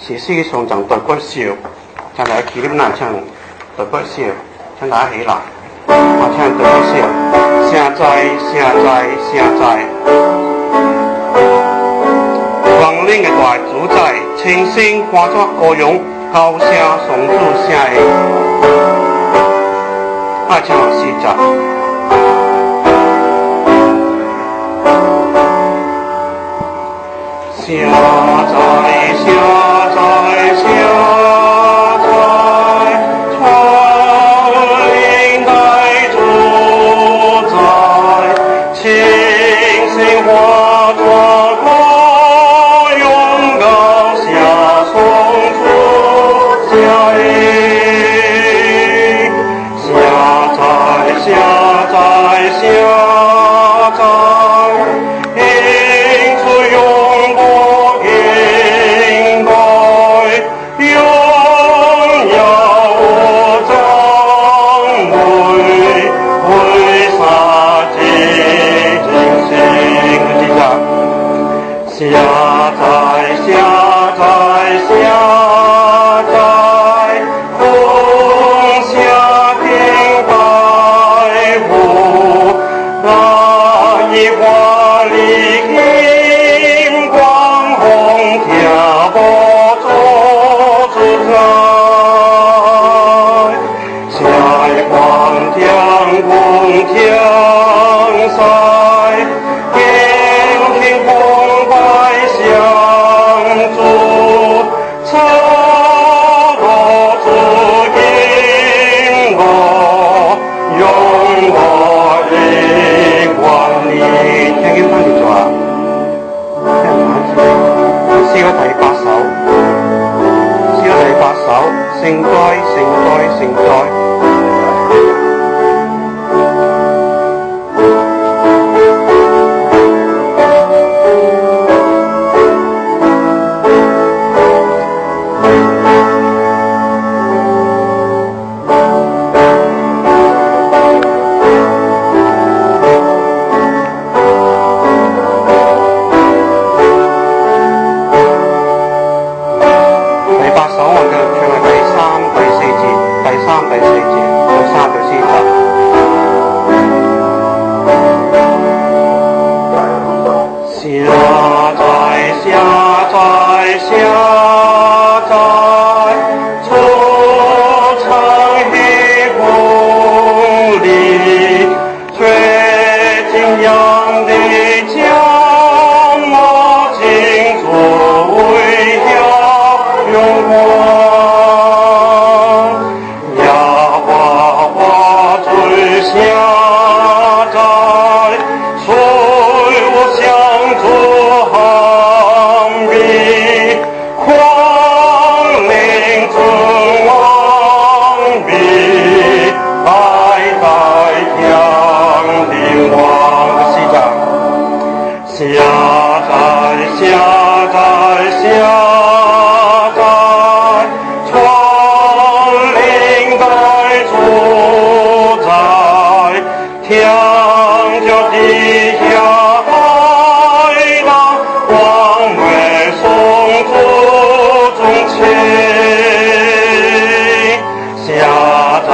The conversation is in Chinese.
是世界上长代骨笑，请大家起立南唱代骨笑，请大家起来，我唱代骨笑，声在声在声在，光临的大主宰，清新欢作歌咏，高声颂主声的，爱唱四集。新化作歌，永高下颂出下下载，下载，下载，空下平白无，那一华丽金光红跳波做主宰。下一 Thank you. 八首我嘅唱係第三、第四节，第三、第四节，下站下站下站，窗棂在住在，天角底下海那黄梅送祖宗亲，下站。